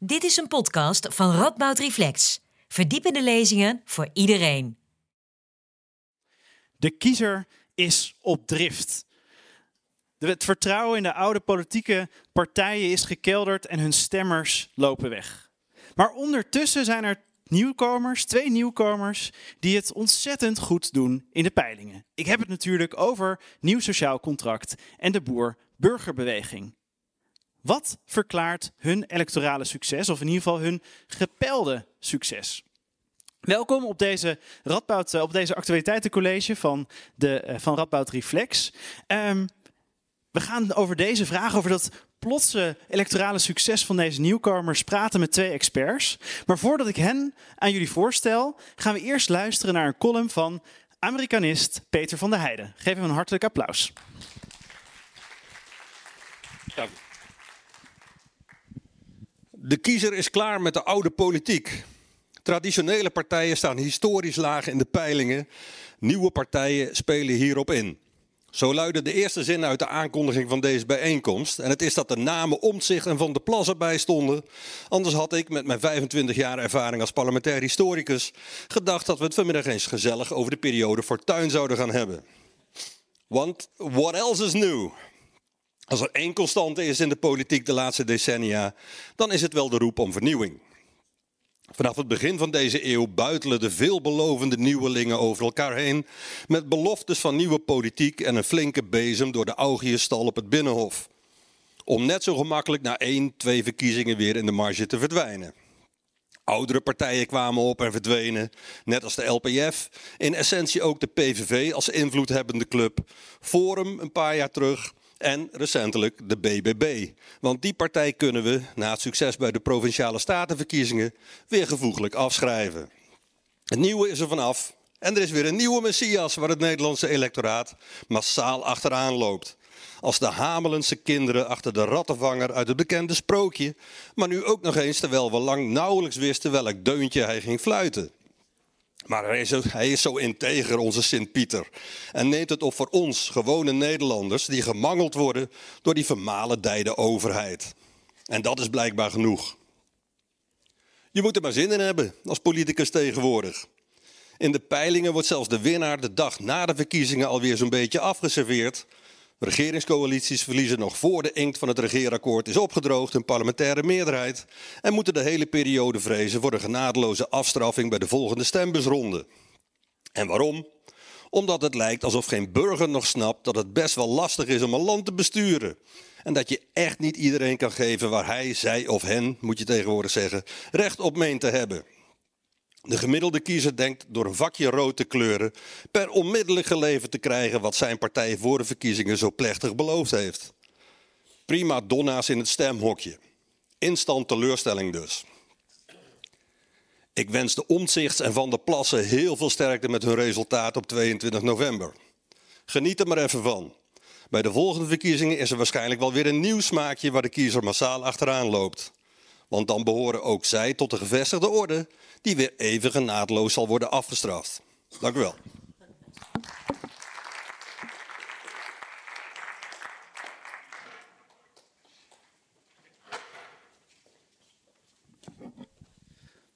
Dit is een podcast van Radboud Reflex. Verdiepende lezingen voor iedereen. De kiezer is op drift. Het vertrouwen in de oude politieke partijen is gekelderd en hun stemmers lopen weg. Maar ondertussen zijn er nieuwkomers, twee nieuwkomers, die het ontzettend goed doen in de peilingen. Ik heb het natuurlijk over Nieuw Sociaal Contract en de Boer-Burgerbeweging. Wat verklaart hun electorale succes, of in ieder geval hun gepelde succes? Welkom op deze, Radboud, op deze actualiteitencollege van, de, eh, van Radboud Reflex. Um, we gaan over deze vraag, over dat plotse electorale succes van deze nieuwkomers, praten met twee experts. Maar voordat ik hen aan jullie voorstel, gaan we eerst luisteren naar een column van Amerikanist Peter van der Heijden. Geef hem een hartelijk applaus. De kiezer is klaar met de oude politiek. Traditionele partijen staan historisch laag in de peilingen. Nieuwe partijen spelen hierop in. Zo luidde de eerste zin uit de aankondiging van deze bijeenkomst. En het is dat de namen Omtzigt en Van de Plas erbij stonden. Anders had ik met mijn 25 jaar ervaring als parlementair historicus gedacht dat we het vanmiddag eens gezellig over de periode Fortuin zouden gaan hebben. Want what else is new? Als er één constante is in de politiek de laatste decennia, dan is het wel de roep om vernieuwing. Vanaf het begin van deze eeuw buitelen de veelbelovende nieuwelingen over elkaar heen met beloftes van nieuwe politiek en een flinke bezem door de Augiëstal op het Binnenhof. Om net zo gemakkelijk na één, twee verkiezingen weer in de marge te verdwijnen. Oudere partijen kwamen op en verdwenen, net als de LPF. In essentie ook de PVV als invloedhebbende club. Forum een paar jaar terug en recentelijk de BBB. Want die partij kunnen we, na het succes bij de provinciale statenverkiezingen, weer gevoeglijk afschrijven. Het nieuwe is er vanaf en er is weer een nieuwe messias waar het Nederlandse electoraat massaal achteraan loopt. Als de Hamelense kinderen achter de rattenvanger uit het bekende sprookje, maar nu ook nog eens terwijl we lang nauwelijks wisten welk deuntje hij ging fluiten. Maar hij is, hij is zo integer, onze Sint-Pieter. En neemt het op voor ons, gewone Nederlanders, die gemangeld worden door die vermalendijde overheid. En dat is blijkbaar genoeg. Je moet er maar zin in hebben als politicus tegenwoordig. In de peilingen wordt zelfs de winnaar de dag na de verkiezingen alweer zo'n beetje afgeserveerd. Regeringscoalities verliezen nog voor de inkt van het regeerakkoord is opgedroogd een parlementaire meerderheid en moeten de hele periode vrezen voor een genadeloze afstraffing bij de volgende stembusronde. En waarom? Omdat het lijkt alsof geen burger nog snapt dat het best wel lastig is om een land te besturen. En dat je echt niet iedereen kan geven waar hij, zij of hen, moet je tegenwoordig zeggen, recht op meent te hebben. De gemiddelde kiezer denkt door een vakje rood te kleuren per onmiddellijk geleverd te krijgen wat zijn partij voor de verkiezingen zo plechtig beloofd heeft. Prima donna's in het stemhokje. Instant teleurstelling dus. Ik wens de Omtzigts en Van der Plassen heel veel sterkte met hun resultaat op 22 november. Geniet er maar even van. Bij de volgende verkiezingen is er waarschijnlijk wel weer een nieuw smaakje waar de kiezer massaal achteraan loopt. Want dan behoren ook zij tot de gevestigde orde die weer even genadeloos zal worden afgestraft. Dank u wel.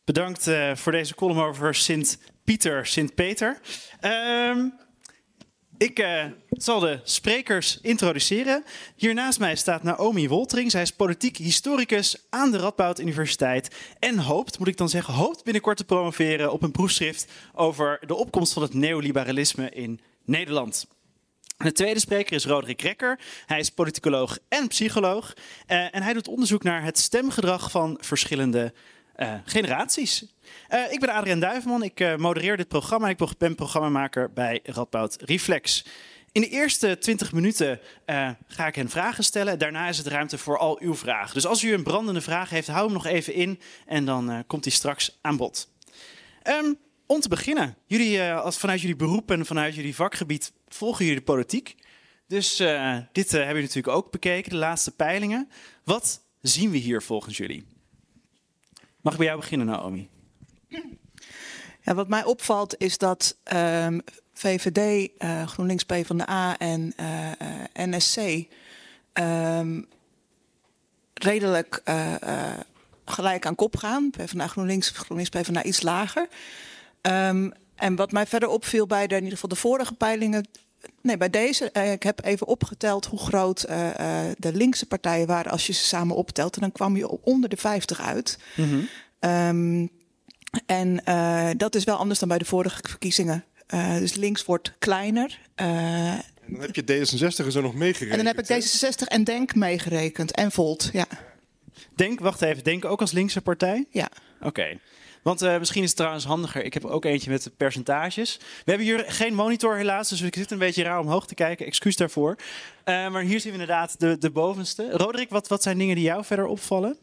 Bedankt uh, voor deze column over Sint-Pieter, Sint-Peter. Um, ik uh, zal de sprekers introduceren. Hier naast mij staat Naomi Woltering. Zij is politiek historicus aan de Radboud Universiteit. En hoopt, moet ik dan zeggen, hoopt binnenkort te promoveren op een proefschrift over de opkomst van het neoliberalisme in Nederland. De tweede spreker is Roderick Rekker. Hij is politicoloog en psycholoog. Uh, en hij doet onderzoek naar het stemgedrag van verschillende uh, generaties. Uh, ik ben Adriaan Duivenman, ik modereer dit programma en ik ben programmamaker bij Radboud Reflex. In de eerste 20 minuten uh, ga ik hen vragen stellen. Daarna is het ruimte voor al uw vragen. Dus als u een brandende vraag heeft, hou hem nog even in en dan komt hij straks aan bod. Um, om te beginnen, jullie, als vanuit jullie beroep en vanuit jullie vakgebied volgen jullie politiek. Dus dit hebben jullie natuurlijk ook bekeken, de laatste peilingen. Wat zien we hier volgens jullie? Mag ik bij jou beginnen, Naomi? Ja, wat mij opvalt is dat um, VVD, uh, GroenLinks PvdA en uh, uh, NSC um, redelijk gelijk aan kop gaan. PvdA GroenLinks, GroenLinks PvdA iets lager. Ehm, en wat mij verder opviel bij de, in ieder geval de vorige peilingen... Nee, bij deze, eh, ik heb even opgeteld hoe groot uh, de linkse partijen waren als je ze samen optelt. En dan kwam je onder de 50 uit. Mm um, en uh, dat is wel anders dan bij de vorige verkiezingen. Uh, dus links wordt kleiner. Uh, en dan heb je D66 er zo nog meegerekend. En dan heb ik D66 en Denk meegerekend. En Volt, ja. Denk, wacht even, Denk ook als linkse partij? Ja. Oké. Okay. Want uh, misschien is het trouwens handiger. Ik heb ook eentje met de percentages. We hebben hier geen monitor helaas, dus ik zit een beetje raar omhoog te kijken. Excuus daarvoor. Uh, maar hier zien we inderdaad de, de bovenste. Roderick, wat, wat zijn dingen die jou verder opvallen?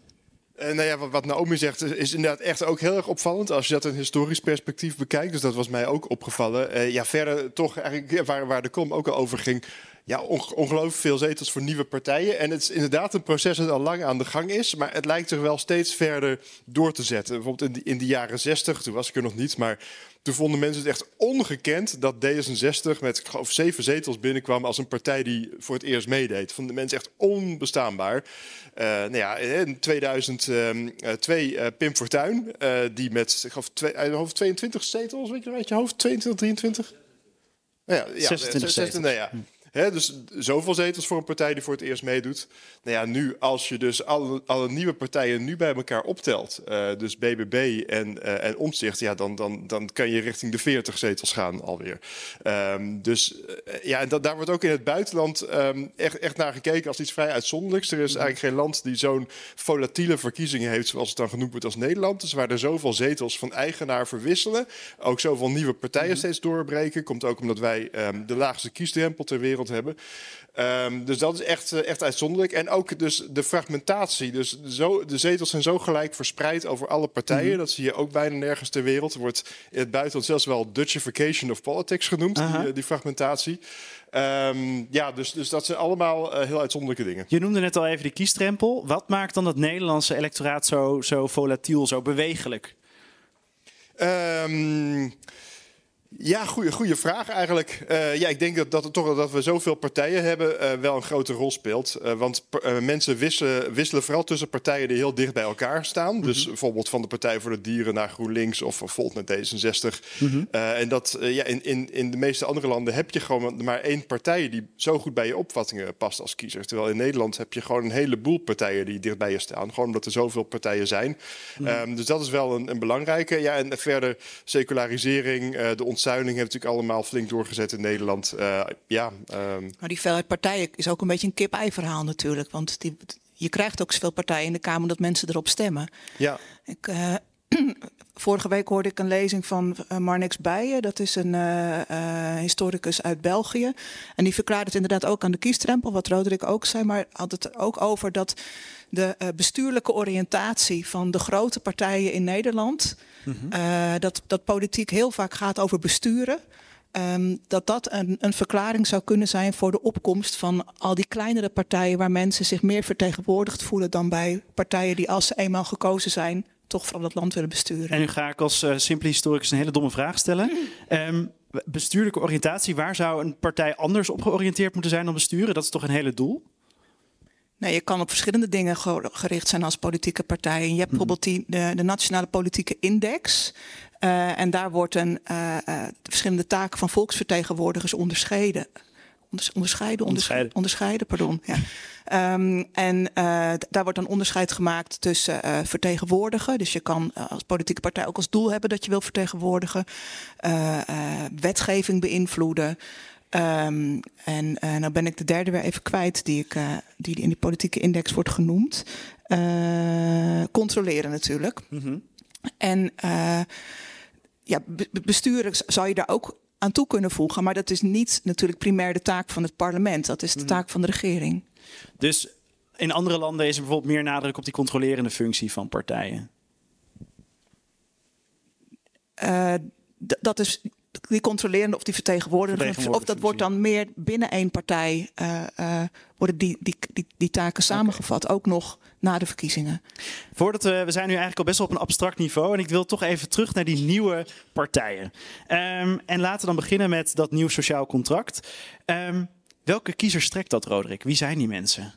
Uh, nou ja, wat, wat Naomi zegt is inderdaad echt ook heel erg opvallend als je dat in historisch perspectief bekijkt. Dus dat was mij ook opgevallen. Uh, ja, verder toch eigenlijk waar, waar de kom ook al over ging. Ja, ongelooflijk veel zetels voor nieuwe partijen. En het is inderdaad een proces dat al lang aan de gang is. Maar het lijkt zich wel steeds verder door te zetten. Bijvoorbeeld in de, in de jaren 60, toen was ik er nog niet, maar toen vonden mensen het echt ongekend dat D66 met ik geloof zeven zetels binnenkwam als een partij die voor het eerst meedeed. Vonden mensen echt onbestaanbaar. Uh, nou ja, in 2002 uh, Pim Fortuyn, uh, die met ik geloof twee, hoofd 22 zetels, weet je uit je hoofd, 22, 23? Nou ja, ja, 26 zetels. Nou ja. He, dus zoveel zetels voor een partij die voor het eerst meedoet. Nou ja, nu als je dus alle, alle nieuwe partijen nu bij elkaar optelt, uh, dus BBB en, uh, en Omtzigt, ja, dan, dan, dan kan je richting de 40 zetels gaan alweer. Um, dus uh, ja, en dat, daar wordt ook in het buitenland um, echt, echt naar gekeken als iets vrij uitzonderlijks. Er is eigenlijk geen land die zo'n volatiele verkiezingen heeft, zoals het dan genoemd wordt als Nederland. Dus waar er zoveel zetels van eigenaar verwisselen, ook zoveel nieuwe partijen mm -hmm. steeds doorbreken, komt ook omdat wij um, de laagste kiesdrempel ter wereld hebben. Um, dus dat is echt, echt uitzonderlijk. En ook dus de fragmentatie. Dus zo, de zetels zijn zo gelijk verspreid over alle partijen. Mm -hmm. Dat zie je ook bijna nergens ter wereld. Er wordt in het buitenland zelfs wel Dutchification of politics genoemd, die, die, fragmentatie. Um, ja, dus, dus dat zijn allemaal uh, heel uitzonderlijke dingen. Je noemde net al even die kiestrempel. Wat maakt dan het Nederlandse electoraat zo, zo volatiel, zo bewegelijk? Um, ja, goede, goede vraag eigenlijk. Uh, ja, ik denk dat, dat, toch, dat we zoveel partijen hebben uh, wel een grote rol speelt. Uh, want mensen wisselen, wisselen vooral tussen partijen die heel dicht bij elkaar staan. Mm -hmm. Dus bijvoorbeeld van de Partij voor de Dieren naar GroenLinks of Volt met D66. Mm -hmm. en dat, ja, in, in, in de meeste andere landen heb je gewoon maar één partij die zo goed bij je opvattingen past als kiezer. Terwijl in Nederland heb je gewoon een heleboel partijen die dicht bij je staan. Gewoon omdat er zoveel partijen zijn. Mm -hmm. um, dus dat is wel een, een belangrijke. Ja, en verder secularisering, de ontzuiling heeft natuurlijk allemaal flink doorgezet in Nederland. Uh, ja, um... Maar die veelheid partijen is ook een beetje een kip-ei verhaal natuurlijk. Want die, je krijgt ook zoveel partijen in de Kamer dat mensen erop stemmen. Ja. Ik, uh, vorige week hoorde ik een lezing van uh, Marnix Bijen. Dat is een historicus uit België. En die verklaarde het inderdaad ook aan de kiestrempel, wat Roderick ook zei. Maar had het ook over dat de uh, bestuurlijke oriëntatie van de grote partijen in Nederland. Mm -hmm. uh, dat, dat politiek heel vaak gaat over besturen. Um, dat dat een, een, verklaring zou kunnen zijn voor de opkomst van al die kleinere partijen waar mensen zich meer vertegenwoordigd voelen dan bij partijen die als ze eenmaal gekozen zijn toch vooral dat land willen besturen. En nu ga ik als uh, simpele historicus een hele domme vraag stellen. Um, bestuurlijke oriëntatie, waar zou een partij anders op georiënteerd moeten zijn dan besturen? Dat is toch een hele doel? Nee, je kan op verschillende dingen gericht zijn als politieke partij. En je hebt bijvoorbeeld die, de, de Nationale Politieke Index. Uh, en daar wordt een, uh, uh, de verschillende taken van volksvertegenwoordigers onderscheiden. Onders, onderscheiden, onderscheiden, onderscheiden, pardon. Ja. Um, en daar wordt dan onderscheid gemaakt tussen vertegenwoordigen. Dus je kan als politieke partij ook als doel hebben dat je wil vertegenwoordigen. wetgeving beïnvloeden. Um, en uh, nou ben ik de derde weer even kwijt die, ik, uh, die in die politieke index wordt genoemd. Uh, controleren natuurlijk. Mm -hmm. En ja, besturen zou je daar ook aan toe kunnen voegen. Maar dat is niet natuurlijk primair de taak van het parlement. Dat is de mm -hmm. taak van de regering. Dus in andere landen is er bijvoorbeeld meer nadruk op die controlerende functie van partijen? dat is die controlerende of die vertegenwoordigende, of dat wordt dan meer binnen één partij, uh, uh, worden die, die, die, die taken samengevat, okay. ook nog na de verkiezingen. Voordat we, we zijn nu eigenlijk al best wel op een abstract niveau en ik wil toch even terug naar die nieuwe partijen. Um, en laten we dan beginnen met dat nieuw sociaal contract. Um, welke kiezers trekt dat, Roderick? Wie zijn die mensen?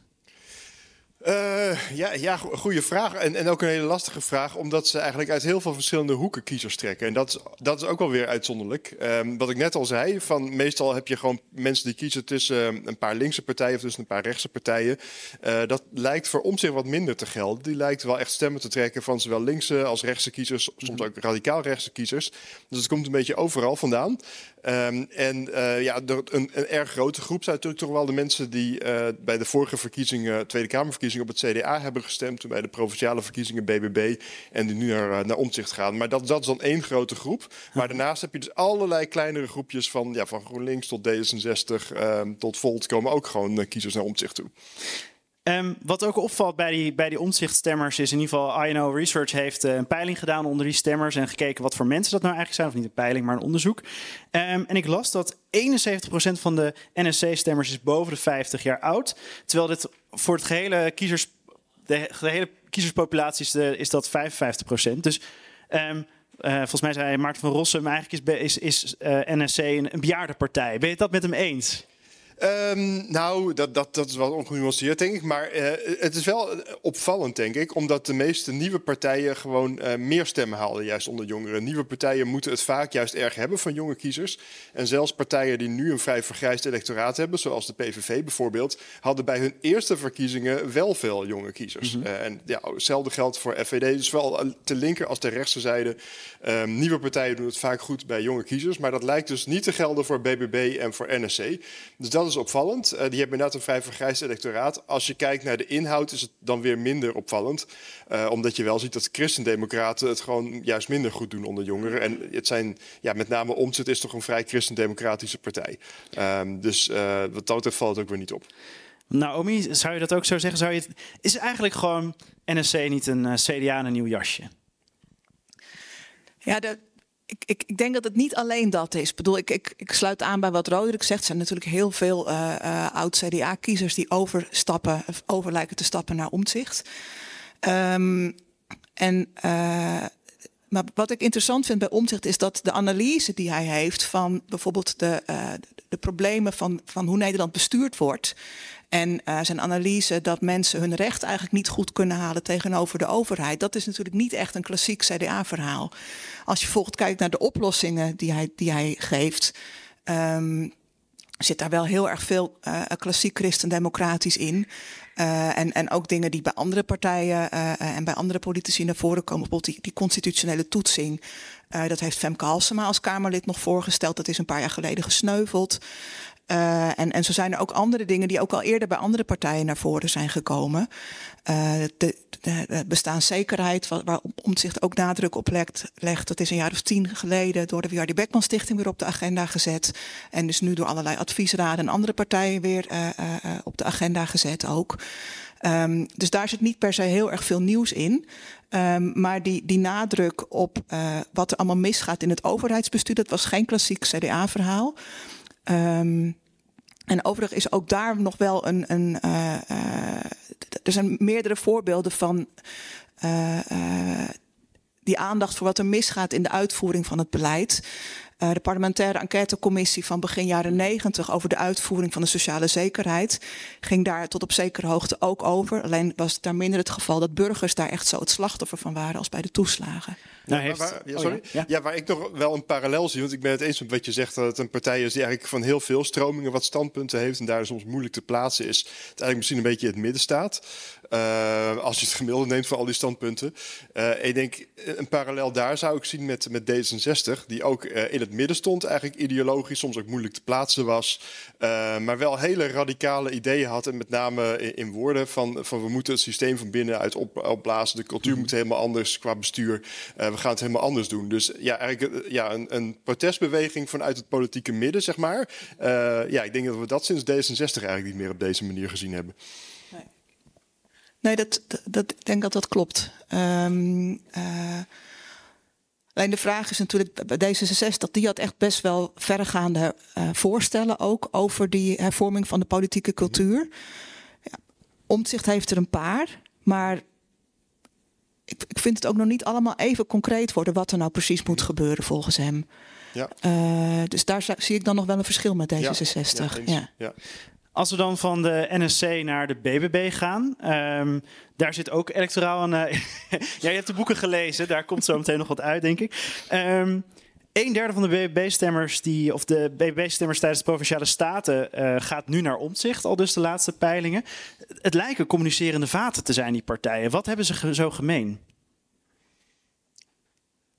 Uh, ja, ja goede vraag. En, en ook een hele lastige vraag, omdat ze eigenlijk uit heel veel verschillende hoeken kiezers trekken. En dat, is, dat is ook wel weer uitzonderlijk. Um, wat ik net al zei, van meestal heb je gewoon mensen die kiezen tussen ehm, een paar linkse partijen of tussen een paar rechtse partijen. Uh, dat lijkt voor om zich wat minder te gelden. Die lijkt wel echt stemmen te trekken van zowel linkse als rechtse kiezers, soms ook radicaal rechtse kiezers. Dus het komt een beetje overal vandaan. Um, en uh, ja, een, een, erg grote groep zijn natuurlijk toch wel de mensen die bij de vorige verkiezingen, Tweede Kamerverkiezingen, op het CDA hebben gestemd. Toen bij de provinciale verkiezingen BBB. En die nu naar, eh, naar omzicht gaan. Maar dat, dat is dan één grote groep. Maar daarnaast heb je dus allerlei kleinere groepjes van, ja, van GroenLinks tot D66 ehm, tot Volt komen ook gewoon kiezers naar omzicht toe. Um, wat ook opvalt bij die, bij die omzichtstemmers is in ieder geval INO Research heeft uh, een peiling gedaan onder die stemmers en gekeken wat voor mensen dat nou eigenlijk zijn. Of niet een peiling, maar een onderzoek. Um, en ik las dat 71% van de NSC-stemmers is boven de 50 jaar oud. Terwijl dit voor het gehele kiezers, de, de hele kiezerspopulatie is, is dat 55%. Dus um, uh, volgens mij zei Maarten van Rossum, eigenlijk is, is, is uh, NSC een, een bejaardenpartij. Ben je het dat met hem eens? Um, nou, dat, dat, dat is wel ongenuanceerd, denk ik. Maar uh, het is wel opvallend, denk ik. Omdat de meeste nieuwe partijen gewoon uh, meer stemmen halen, juist onder jongeren. Nieuwe partijen moeten het vaak juist erg hebben van jonge kiezers. En zelfs partijen die nu een vrij vergrijsd electoraat hebben, zoals de PVV bijvoorbeeld, hadden bij hun eerste verkiezingen wel veel jonge kiezers. Mm -hmm. uh, en ja, hetzelfde geldt voor FVD. Dus wel te linker als de rechtse zijde. Um, nieuwe partijen doen het vaak goed bij jonge kiezers. Maar dat lijkt dus niet te gelden voor BBB en voor NSC. Dus dat is is opvallend. Uh, die hebben inderdaad een vrij vergrijsd electoraat. Als je kijkt naar de inhoud is het dan weer minder opvallend. Uh, omdat je wel ziet dat christendemocraten het gewoon juist minder goed doen onder jongeren. En het zijn, ja, met name Omtzet is toch een vrij christendemocratische partij. Um, dus uh, wat dat betreft valt het ook weer niet op. Naomi, zou je dat ook zo zeggen? Zou je het, is eigenlijk gewoon NSC niet een CDA en een nieuw jasje? Ja, de, ik, ik, ik, denk dat het niet alleen dat is. Ik bedoel, ik, ik, ik sluit aan bij wat Roderick zegt. Er zijn natuurlijk heel veel uh, uh, oud-CDA-kiezers die overstappen, over lijken te stappen naar omzicht. Um, en, uh, maar wat ik interessant vind bij omzicht is dat de analyse die hij heeft van bijvoorbeeld de, de problemen van, van hoe Nederland bestuurd wordt. En uh, zijn analyse dat mensen hun recht eigenlijk niet goed kunnen halen tegenover de overheid. Dat is natuurlijk niet echt een klassiek CDA-verhaal. Als je bijvoorbeeld kijkt naar de oplossingen die hij, die hij geeft. Um, zit daar wel heel erg veel uh, klassiek christendemocratisch in. Uh, en, en ook dingen die bij andere partijen en bij andere politici naar voren komen. Bijvoorbeeld die, constitutionele toetsing. Dat heeft Femke Halsema als Kamerlid nog voorgesteld. Dat is een paar jaar geleden gesneuveld. Uh, en, en zo zijn er ook andere dingen die ook al eerder bij andere partijen naar voren zijn gekomen. Uh, de, de, bestaanszekerheid, waar, waar ook nadruk op legt, dat is een jaar of tien geleden door de Wiardi Beckman Stichting weer op de agenda gezet. En dus nu door allerlei adviesraden en andere partijen weer uh, op de agenda gezet ook. Um, dus daar zit niet per se heel erg veel nieuws in. Um, maar die, die nadruk op wat er allemaal misgaat in het overheidsbestuur, dat was geen klassiek CDA-verhaal. Um, en overigens is ook daar nog wel een. een uh, uh, er zijn meerdere voorbeelden van. Uh, die aandacht voor wat er misgaat in de uitvoering van het beleid. Uh, de parlementaire enquêtecommissie van begin jaren negentig over de uitvoering van de sociale zekerheid ging daar tot op zekere hoogte ook over. Alleen was het daar minder het geval dat burgers daar echt zo het slachtoffer van waren als bij de toeslagen. Nou, heeft... waar, ja, sorry. Oh, ja. Ja. waar ik nog wel een parallel zie, want ik ben het eens met wat je zegt, dat het een partij is die eigenlijk van heel veel stromingen wat standpunten heeft en daar soms moeilijk te plaatsen is. Het eigenlijk misschien een beetje in het midden staat. Uh, als je het gemiddelde neemt van al die standpunten. Uh, ik denk, een parallel daar zou ik zien met, met D66, die ook uh, in het midden stond, eigenlijk ideologisch, soms ook moeilijk te plaatsen was. maar wel hele radicale ideeën had, en met name in, in, woorden van, van we moeten het systeem van binnenuit op, opblazen, de cultuur mm -hmm. moet helemaal anders qua bestuur we gaan het helemaal anders doen. Dus ja, eigenlijk ja, een, een protestbeweging vanuit het politieke midden, zeg maar. Uh, ja, ik denk dat we dat sinds D66 eigenlijk niet meer op deze manier gezien hebben. Nee, nee dat, dat, dat, ik denk dat dat klopt. Um, uh, alleen de vraag is natuurlijk bij D66, die had echt best wel verregaande uh, voorstellen ook over die hervorming van de politieke cultuur. Ja, Omtzigt heeft er een paar, maar ik, ik vind het ook nog niet allemaal even concreet worden wat er nou precies moet gebeuren volgens hem. Ja. Uh, dus daar zie ik dan nog wel een verschil met D66. Ja, ja, ja. Als we dan van de NSC naar de BBB gaan, ehm, daar zit ook electoraal een. Uh, ja, je hebt de boeken gelezen, daar komt zo meteen nog wat uit, denk ik. Um, een derde van de BBB-stemmers, die, of de BBB-stemmers tijdens de provinciale staten, uh, gaat nu naar omzicht, al dus de laatste peilingen. Het lijken communicerende vaten te zijn, die partijen. Wat hebben ze zo gemeen?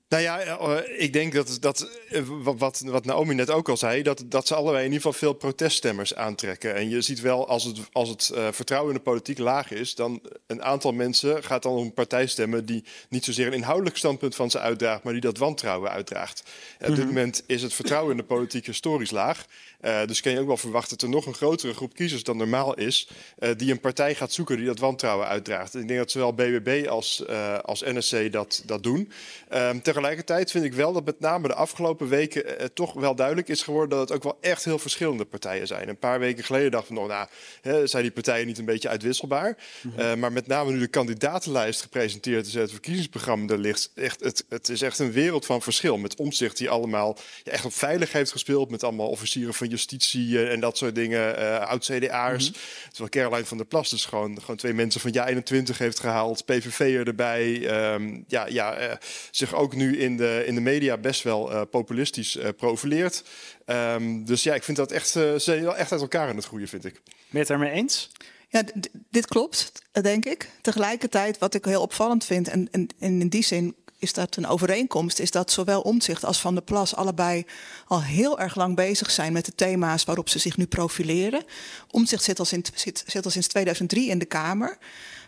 Nou ja, eh, ik denk dat, dat eh, wat, wat Naomi net ook al zei, dat, dat ze allebei in ieder geval veel proteststemmers aantrekken. En je ziet wel, als het, als het uh, vertrouwen in de politiek laag is, dan een aantal mensen gaat dan een partij stemmen die niet zozeer een inhoudelijk standpunt van ze uitdraagt, maar die dat wantrouwen uitdraagt. Mm Op dit mhm. moment is het vertrouwen in de politiek historisch laag. Uh, dus kan je ook wel verwachten dat er nog een grotere groep kiezers dan normaal is, uh, die een partij gaat zoeken die dat wantrouwen uitdraagt. En ik denk dat zowel BBB als, als NSC dat, dat doen. Um, tegelijkertijd vind ik wel dat met name de afgelopen weken toch wel duidelijk is geworden dat het ook wel echt heel verschillende partijen zijn. Een paar weken geleden dachten we nog, nou, hè, zijn die partijen niet een beetje uitwisselbaar? Mm -hmm. maar met name nu de kandidatenlijst gepresenteerd is, het verkiezingsprogramma er ligt, echt, het, het is echt een wereld van verschil. Met omzicht die allemaal ja, echt op veilig heeft gespeeld, met allemaal officieren van justitie eh, en dat soort dingen, uh, oud-CDA'ers. Mm -hmm. Terwijl Caroline van der Plas dus gewoon, gewoon twee mensen van ja 21 heeft gehaald, PVV'er erbij. Um, ja, ja zich ook nu in de, in de media best wel uh, populistisch uh, profileert. Um, dus ja, ik vind dat echt, ze zijn wel echt uit elkaar aan het groeien, vind ik. Ben je het daarmee eens? Ja, dit klopt, denk ik. Tegelijkertijd, wat ik heel opvallend vind, en, en, en in die zin is dat een overeenkomst, is dat zowel Omtzigt als Van der Plas allebei al heel erg lang bezig zijn met de thema's waarop ze zich nu profileren. Omtzigt zit al, sinds, zit, zit al sinds 2003 in de Kamer.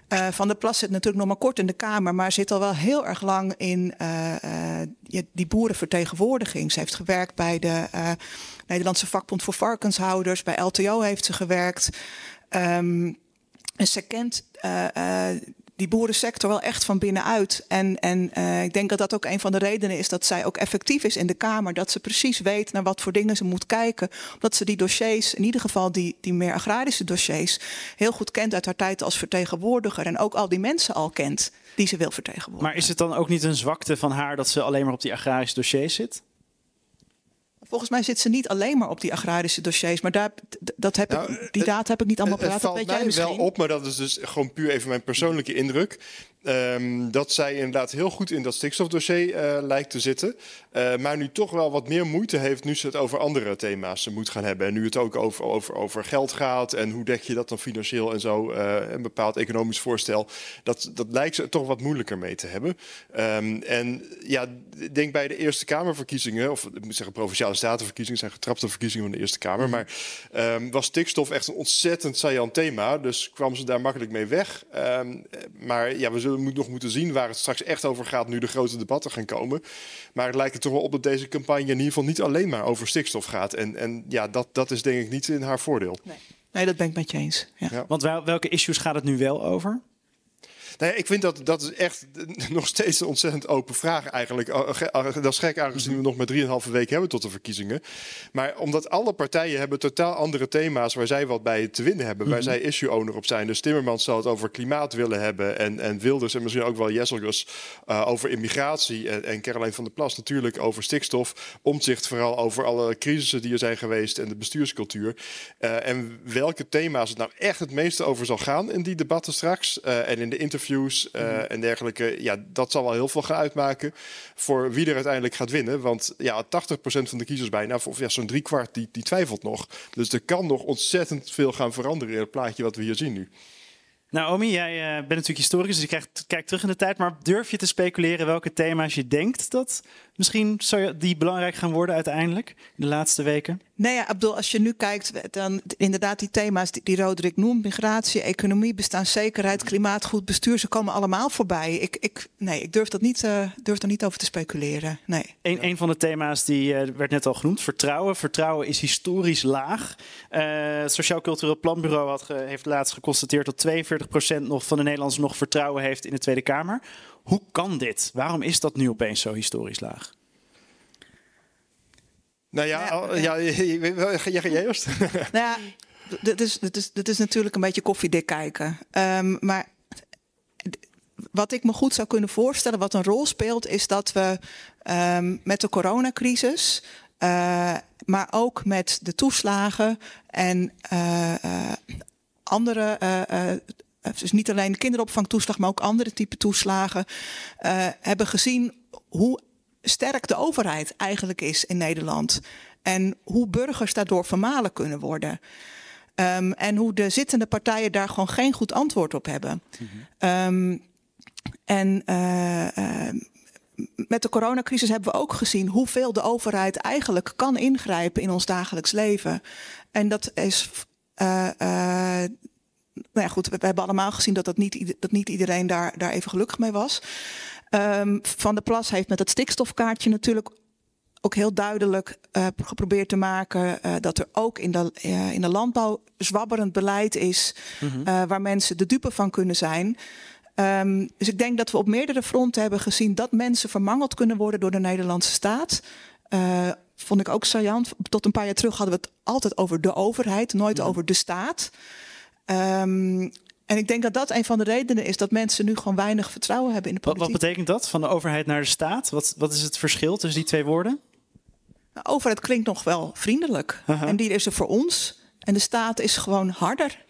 Uh, van der Plas zit natuurlijk nog maar kort in de Kamer, maar zit al wel heel erg lang in uh, uh, die boerenvertegenwoordiging. Ze heeft gewerkt bij de Nederlandse vakbond voor varkenshouders, bij LTO heeft ze gewerkt. Um, ze kent die boerensector wel echt van binnenuit. En, en uh, ik denk dat dat ook een van de redenen is dat zij ook effectief is in de Kamer. Dat ze precies weet naar wat voor dingen ze moet kijken. Omdat ze die dossiers, in ieder geval die, die meer agrarische dossiers, heel goed kent uit haar tijd als vertegenwoordiger. En ook al die mensen al kent die ze wil vertegenwoordigen. Maar is het dan ook niet een zwakte van haar dat ze alleen maar op die agrarische dossiers zit? Volgens mij zit ze niet alleen maar op die agrarische dossiers, maar daar, dat heb nou, ik, die data heb ik niet allemaal paraat. Het valt mij wel op, maar dat is dus gewoon puur even mijn persoonlijke indruk. Um, dat zij inderdaad heel goed in dat stikstofdossier uh, lijkt te zitten. Uh, maar nu toch wel wat meer moeite heeft nu ze het over andere thema's moet gaan hebben. En nu het ook over, over, over geld gaat en hoe dek je dat dan financieel en zo. Uh, een bepaald economisch voorstel. Dat, dat lijkt ze toch wat moeilijker mee te hebben. Um, en ja, denk bij de Eerste Kamerverkiezingen, of ik moet zeggen provinciale statenverkiezingen, zijn getrapte verkiezingen van de Eerste Kamer. Maar um, was stikstof echt een ontzettend saillant thema. Dus kwam ze daar makkelijk mee weg. maar ja, we zullen moet nog moeten zien waar het straks echt over gaat nu de grote debatten gaan komen. Maar het lijkt er toch wel op dat deze campagne in ieder geval niet alleen maar over stikstof gaat. En, en ja, dat, dat is denk ik niet in haar voordeel. Nee, nee dat ben ik met je eens. Ja. Ja. Want welke issues gaat het nu wel over? Nee, ik vind dat dat is echt nog steeds een ontzettend open vraag eigenlijk. Dat is gek aangezien we nog maar 3,5 weken hebben tot de verkiezingen. Maar omdat alle partijen hebben totaal andere thema's waar zij wat bij te winnen hebben. Waar mhm. zij issue owner op zijn. Dus Timmermans zal het over klimaat willen hebben. En, en Wilders en misschien ook wel Jesselgus uh, over immigratie. En, en Caroline van der Plas natuurlijk over stikstof. Omzicht vooral over alle crisissen die er zijn geweest en de bestuurscultuur. Uh, en welke thema's het nou echt het meeste over zal gaan in die debatten straks. Uh, en in de interviews interviews uh, mm. en dergelijke. Ja, dat zal wel heel veel gaan uitmaken voor wie er uiteindelijk gaat winnen. Want ja, 80% van de kiezers bijna, of ja, zo'n driekwart, die, die twijfelt nog. Dus er kan nog ontzettend veel gaan veranderen in het plaatje wat we hier zien nu. Naomi, jij uh, bent natuurlijk historicus, dus je krijgt, kijkt terug in de tijd. Maar durf je te speculeren welke thema's je denkt dat misschien die belangrijk gaan worden uiteindelijk in de laatste weken? Nee, ja, Abdul, als je nu kijkt, dan inderdaad die thema's die, die Roderick noemt, migratie, economie, bestaanszekerheid, klimaat, goed bestuur, ze komen allemaal voorbij. Ik, ik, nee, ik durf, dat niet, uh, durf er niet over te speculeren. Nee. Een, van de thema's die uh, werd net al genoemd, vertrouwen. Vertrouwen is historisch laag. Uh, het Sociaal Cultureel Planbureau had heeft laatst geconstateerd dat 42% nog van de Nederlanders nog vertrouwen heeft in de Tweede Kamer. Hoe kan dit? Waarom is dat nu opeens zo historisch laag? Nou ja, ja, ja, ja, jij eerst. Nou ja, dit is, dit, is, dit is natuurlijk een beetje koffiedik kijken. Um, maar wat ik me goed zou kunnen voorstellen, wat een rol speelt, is dat we um, met de coronacrisis maar ook met de toeslagen en andere dus niet alleen de kinderopvangtoeslag, maar ook andere type toeslagen, uh, hebben gezien hoe sterk de overheid eigenlijk is in Nederland. En hoe burgers daardoor vermalen kunnen worden. Um, en hoe de zittende partijen daar gewoon geen goed antwoord op hebben. Um, en uh, uh, met de coronacrisis hebben we ook gezien hoeveel de overheid eigenlijk kan ingrijpen in ons dagelijks leven. En dat is. Uh, nou ja, goed, we, we, hebben allemaal gezien dat, dat, niet, dat niet iedereen daar, daar even gelukkig mee was. Um, Van der Plas heeft met het stikstofkaartje natuurlijk ook heel duidelijk uh, geprobeerd te maken uh, dat er ook in de, uh, in de landbouw zwabberend beleid is mm -hmm. waar mensen de dupe van kunnen zijn. Um, dus ik denk dat we op meerdere fronten hebben gezien dat mensen vermangeld kunnen worden door de Nederlandse staat. vond ik ook saillant. Tot een paar jaar terug hadden we het altijd over de overheid, nooit mm -hmm. over de staat. Um, en ik denk dat dat een van de redenen is dat mensen nu gewoon weinig vertrouwen hebben in de politiek. Wat, wat betekent dat, van de overheid naar de staat? Wat, wat is het verschil tussen die twee woorden? De overheid klinkt nog wel vriendelijk. Uh -huh. En die is er voor ons. En de staat is gewoon harder.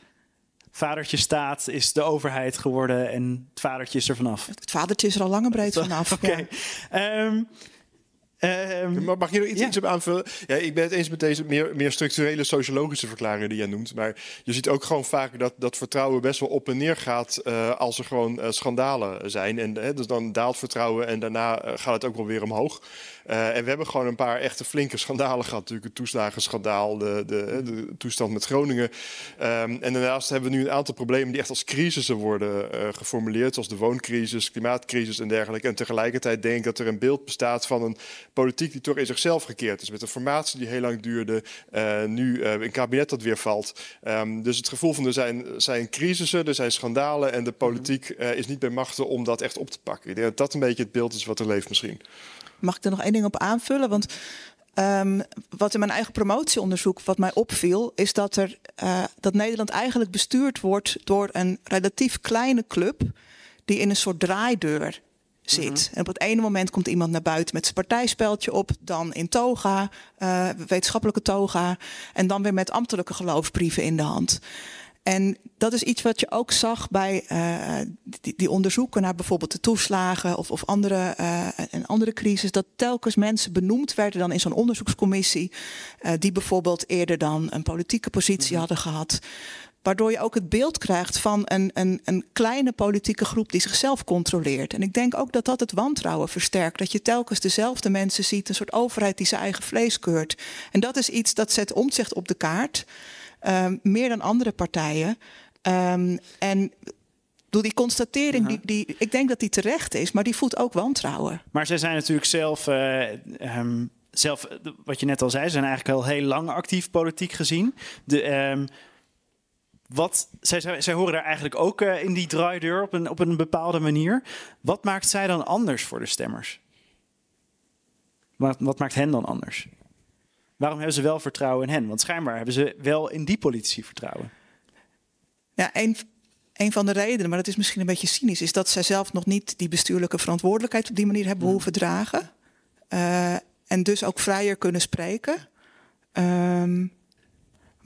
Vadertje staat is de overheid geworden en het vadertje is er vanaf. Het vadertje is er al lang en breed vanaf. Oké. Okay. Ja. Um, Um, Mag je er iets, ja. iets op aanvullen? Ja, ik ben het eens met deze meer, meer structurele sociologische verklaringen die jij noemt. Maar je ziet ook gewoon vaak dat, dat vertrouwen best wel op en neer gaat uh, als er gewoon uh, schandalen zijn. En uh, dus dan daalt vertrouwen en daarna gaat het ook wel weer omhoog. En we hebben gewoon een paar echte flinke schandalen gehad. Natuurlijk het toeslagenschandaal, de, de, de toestand met Groningen. Um, en daarnaast hebben we nu een aantal problemen die echt als crisissen worden geformuleerd. Zoals de wooncrisis, klimaatcrisis en dergelijke. En tegelijkertijd denk ik dat er een beeld bestaat van een politiek die toch in zichzelf gekeerd is. Met een formatie die heel lang duurde. Uh, nu een kabinet dat weer valt. Um, dus het gevoel van er zijn, zijn crisissen, er zijn schandalen. En de politiek is niet bij machten om dat echt op te pakken. Ik denk dat dat een beetje het beeld is wat er leeft misschien. Mag ik er nog één ding op aanvullen? Want um, wat in mijn eigen promotieonderzoek wat mij opviel, is dat, er, uh, dat Nederland eigenlijk bestuurd wordt door een relatief kleine club die in een soort draaideur zit. Mm -hmm. En op het ene moment komt iemand naar buiten met zijn partijspeldje op, dan in toga, uh, wetenschappelijke toga, en dan weer met ambtelijke geloofsbrieven in de hand. En dat is iets wat je ook zag bij uh, die, die, onderzoeken naar bijvoorbeeld de toeslagen of, of andere, uh, een andere crisis. Dat telkens mensen benoemd werden dan in zo'n onderzoekscommissie. Uh, die bijvoorbeeld eerder dan een politieke positie mm -hmm. hadden gehad. Waardoor je ook het beeld krijgt van een, een, een kleine politieke groep die zichzelf controleert. En ik denk ook dat dat het wantrouwen versterkt. Dat je telkens dezelfde mensen ziet, een soort overheid die zijn eigen vlees keurt. En dat is iets dat zet omzicht op de kaart. Um, meer dan andere partijen. Um, en door die constatering, uh -huh. die, die, ik denk dat die terecht is, maar die voedt ook wantrouwen. Maar zij zijn natuurlijk zelf, uh, um, zelf, wat je net al zei, ze zijn eigenlijk al heel lang actief politiek gezien. De, wat, zij, zij, zij, horen daar eigenlijk ook uh, in die draaideur op een, op een bepaalde manier. Wat maakt zij dan anders voor de stemmers? Wat, wat maakt hen dan anders? Waarom hebben ze wel vertrouwen in hen? Want schijnbaar hebben ze wel in die politici vertrouwen. Ja, een, een van de redenen, maar dat is misschien een beetje cynisch, is dat zij zelf nog niet die bestuurlijke verantwoordelijkheid op die manier hebben hoeven dragen. Uh, en dus ook vrijer kunnen spreken. Um,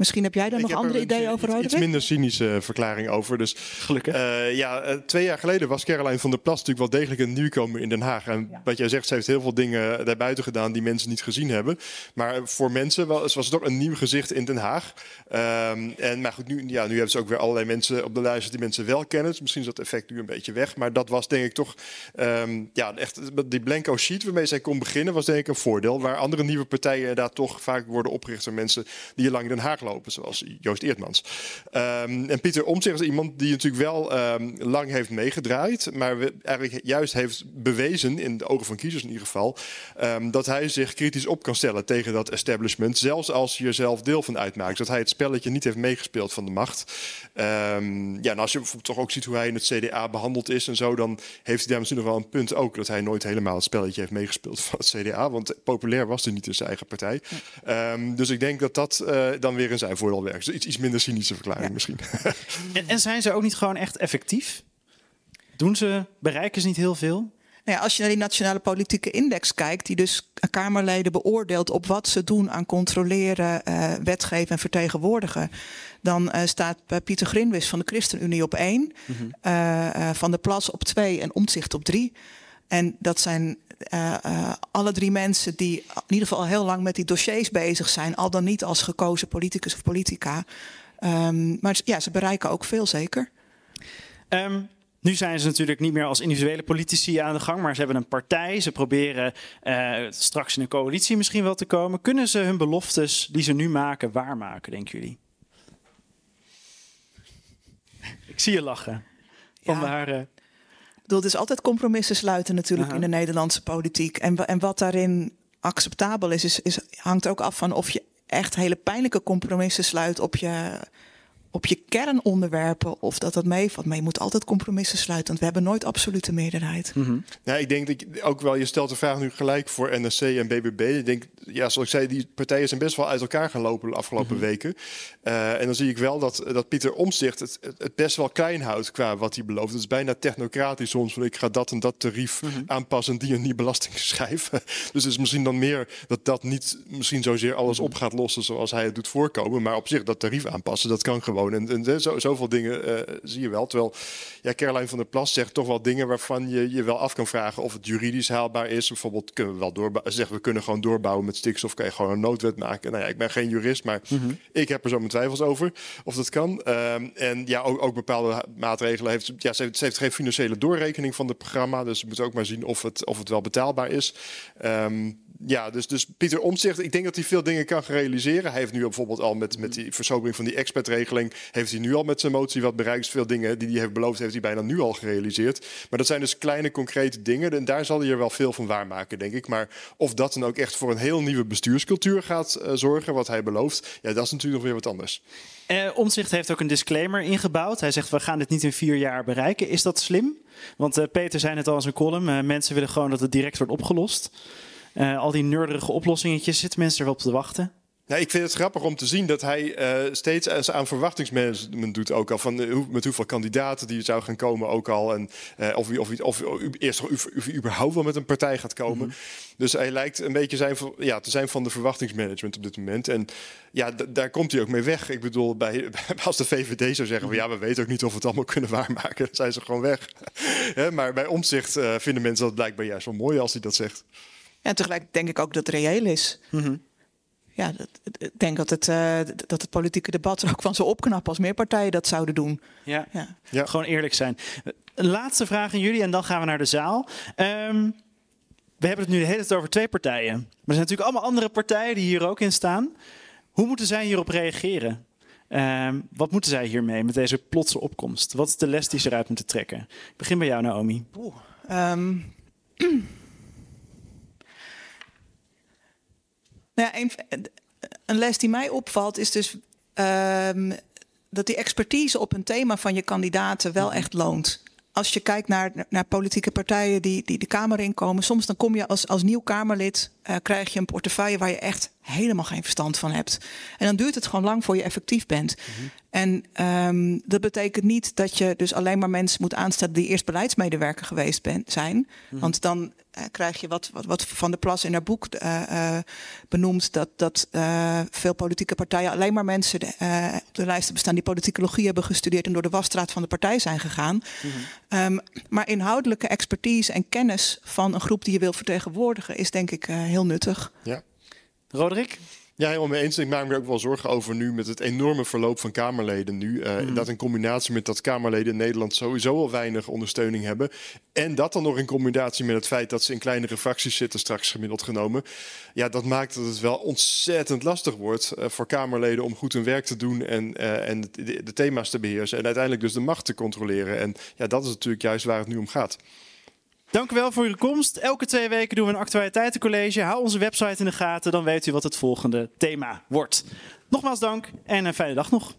Misschien heb jij daar nog andere ideeën over, Roderick? Iets minder cynische verklaring over. Dus, Gelukkig. Uh, ja, uh, twee jaar geleden was Caroline van der Plas natuurlijk wel degelijk een nieuwkomer in Den Haag. En ja. wat jij zegt, ze heeft heel veel dingen daarbuiten gedaan die mensen niet gezien hebben. Maar voor mensen was, was het ook een nieuw gezicht in Den Haag. Um, en, maar goed, nu, ja, nu hebben ze ook weer allerlei mensen op de lijst die mensen wel kennen. Dus misschien is dat effect nu een beetje weg. Maar dat was denk ik toch, um, ja, echt die blanco sheet waarmee zij kon beginnen, was denk ik een voordeel. Waar andere nieuwe partijen inderdaad toch vaak worden opgericht door mensen die hier lang in Den Haag lopen lopen, zoals Joost Eertmans. Um, en Pieter Omtzigt is iemand die natuurlijk wel um, lang heeft meegedraaid, maar we eigenlijk juist heeft bewezen, in de ogen van kiezers in ieder geval, um, dat hij zich kritisch op kan stellen tegen dat establishment, zelfs als je er zelf deel van uitmaakt. Dat hij het spelletje niet heeft meegespeeld van de macht. ja, en als je bijvoorbeeld toch ook ziet hoe hij in het CDA behandeld is en zo, dan heeft hij daar misschien nog wel een punt ook, dat hij nooit helemaal het spelletje heeft meegespeeld van het CDA, want populair was hij niet in zijn eigen partij. dus ik denk dat dat uh, dan weer een zijn voordeel werkt. Dus iets, iets minder cynische verklaring ja. misschien. en, en, zijn ze ook niet gewoon echt effectief? Doen ze, bereiken ze niet heel veel? Nou ja, als je naar die nationale politieke index kijkt, die dus Kamerleden beoordeelt op wat ze doen aan controleren, uh, wetgeven en vertegenwoordigen, dan uh, staat Pieter Grinwis van de ChristenUnie op één, mm -hmm. uh, Van de Plas op twee en Omtzigt op drie. En dat zijn alle drie mensen die in ieder geval heel lang met die dossiers bezig zijn, al dan niet als gekozen politicus of politica. Um, maar ja, ze bereiken ook veel zeker. Um, nu zijn ze natuurlijk niet meer als individuele politici aan de gang, maar ze hebben een partij. Ze proberen uh, straks in een coalitie misschien wel te komen. Kunnen ze hun beloftes die ze nu maken waarmaken, denken jullie? Ik zie je lachen. Van Ja. waar, eh, Het is altijd compromissen sluiten natuurlijk in de Nederlandse politiek. En, en wat daarin acceptabel is, is, is, hangt ook af van of je echt hele pijnlijke compromissen sluit op je, op je kernonderwerpen. Of dat dat meevalt. Maar je moet altijd compromissen sluiten, want we hebben nooit absolute meerderheid. Ja, ik denk dat je ook wel, je stelt de vraag nu gelijk voor NSC en BBB. Ik denk, ja, zoals ik zei, die partijen zijn best wel uit elkaar gelopen de afgelopen weken. Eh, en dan zie ik wel dat, dat Pieter Omtzigt het, het, best wel klein houdt qua wat hij belooft. Het is bijna technocratisch soms, van ik ga dat en dat tarief aanpassen en die en die belasting schrijven. dus het is misschien dan meer dat dat niet misschien zozeer alles op gaat lossen zoals hij het doet voorkomen. Maar op zich dat tarief aanpassen, dat kan gewoon. En, en zo, zoveel dingen eh, zie je wel. Terwijl ja, Caroline van der Plas zegt toch wel dingen waarvan je je wel af kan vragen of het juridisch haalbaar is. Bijvoorbeeld kunnen we wel doorbouwen. Zeggen we kunnen gewoon doorbouwen met stikstof. Kan je gewoon een noodwet maken. Nou ja, ik ben geen jurist, maar ik heb er zo mijn twijfels over of dat kan. Ehm, en ja, ook, ook bepaalde maatregelen heeft. Ja, ze heeft, ze heeft geen financiële doorrekening van het programma. Dus we moeten ook maar zien of het, of het wel betaalbaar is. Ehm, ja, dus, dus Pieter Omtzigt, ik denk dat hij veel dingen kan realiseren. Hij heeft nu bijvoorbeeld al met, met die versobering van die expertregeling, heeft hij nu al met zijn motie wat bereikt. Veel dingen die hij heeft beloofd, heeft hij bijna nu al gerealiseerd. Maar dat zijn dus kleine, concrete dingen. En daar zal hij er wel veel van waarmaken, denk ik. Maar of dat dan ook echt voor een heel nieuwe bestuurscultuur gaat eh, zorgen, wat hij belooft, ja, dat is natuurlijk nog weer wat anders. Eh, Omtzigt heeft ook een disclaimer ingebouwd. Hij zegt, we gaan dit niet in vier jaar bereiken. Is dat slim? Want eh, Peter zei het al in zijn column. mensen willen gewoon dat het direct wordt opgelost. Eh, al die nerdige oplossingetjes, zitten mensen er wel op te wachten? Nou, ik vind het grappig om te zien dat hij eh, steeds aan verwachtingsmanagement doet. Ook al van eh, met hoeveel kandidaten die zou gaan komen ook al. En eh, of, of, of, of, eerst of, überhaupt wel met een partij gaat komen. Dus hij lijkt een beetje zijn, ja, te zijn van de verwachtingsmanagement op dit moment. En ja, daar komt hij ook mee weg. Ik bedoel, bij, als de VVD zou zeggen van ja, we weten ook niet of we het allemaal kunnen waarmaken. Dan zijn ze gewoon weg. Maar bij omzicht vinden mensen dat blijkbaar juist wel mooi als hij dat zegt. En tegelijk denk ik ook dat het reëel is. Ja, dat, ik denk dat het, eh, dat het politieke debat er ook van zou opknappen als meer partijen dat zouden doen. Ja. Ja. Ja. Gewoon eerlijk zijn. Een laatste vraag aan jullie en dan gaan we naar de zaal. Ehm, we hebben het nu de hele tijd over twee partijen. Maar er zijn natuurlijk allemaal andere partijen die hier ook in staan. Hoe moeten zij hierop reageren? Ehm, wat moeten zij hiermee met deze plotse opkomst? Wat is de les die ze eruit moeten trekken? Ik begin bij jou, Naomi. Ehm. nou ja, een, een les die mij opvalt is dus ehm, dat die expertise op een thema van je kandidaten wel echt loont. Als je kijkt naar, naar politieke partijen die, die de Kamer inkomen, soms dan kom je als, als nieuw Kamerlid, eh, krijg je een portefeuille waar je echt helemaal geen verstand van hebt. En dan duurt het gewoon lang voor je effectief bent. En ehm, dat betekent niet dat je dus alleen maar mensen moet aanstellen die eerst beleidsmedewerker geweest ben, zijn. Want dan eh, krijg je wat, wat, wat Van der Plas in haar boek eh, benoemt, dat, dat veel politieke partijen alleen maar mensen eh, op de lijsten bestaan die politicologie hebben gestudeerd en door de wasstraat van de partij zijn gegaan. Ehm, maar inhoudelijke expertise en kennis van een groep die je wil vertegenwoordigen is denk ik heel nuttig. Ja. Roderick? Ja, helemaal mee eens. Ik maak me ook wel zorgen over nu met het enorme verloop van Kamerleden nu. Eh, Dat in combinatie met dat Kamerleden in Nederland sowieso al weinig ondersteuning hebben. En dat dan nog in combinatie met het feit dat ze in kleinere fracties zitten, straks gemiddeld genomen. Ja, dat maakt dat het wel ontzettend lastig wordt eh, voor Kamerleden om goed hun werk te doen en, eh, en de, de thema's te beheersen. En uiteindelijk dus de macht te controleren. En ja, dat is natuurlijk juist waar het nu om gaat. Dank u wel voor uw komst. Elke twee weken doen we een actualiteitencollege. Hou onze website in de gaten, dan weet u wat het volgende thema wordt. Nogmaals dank en een fijne dag nog.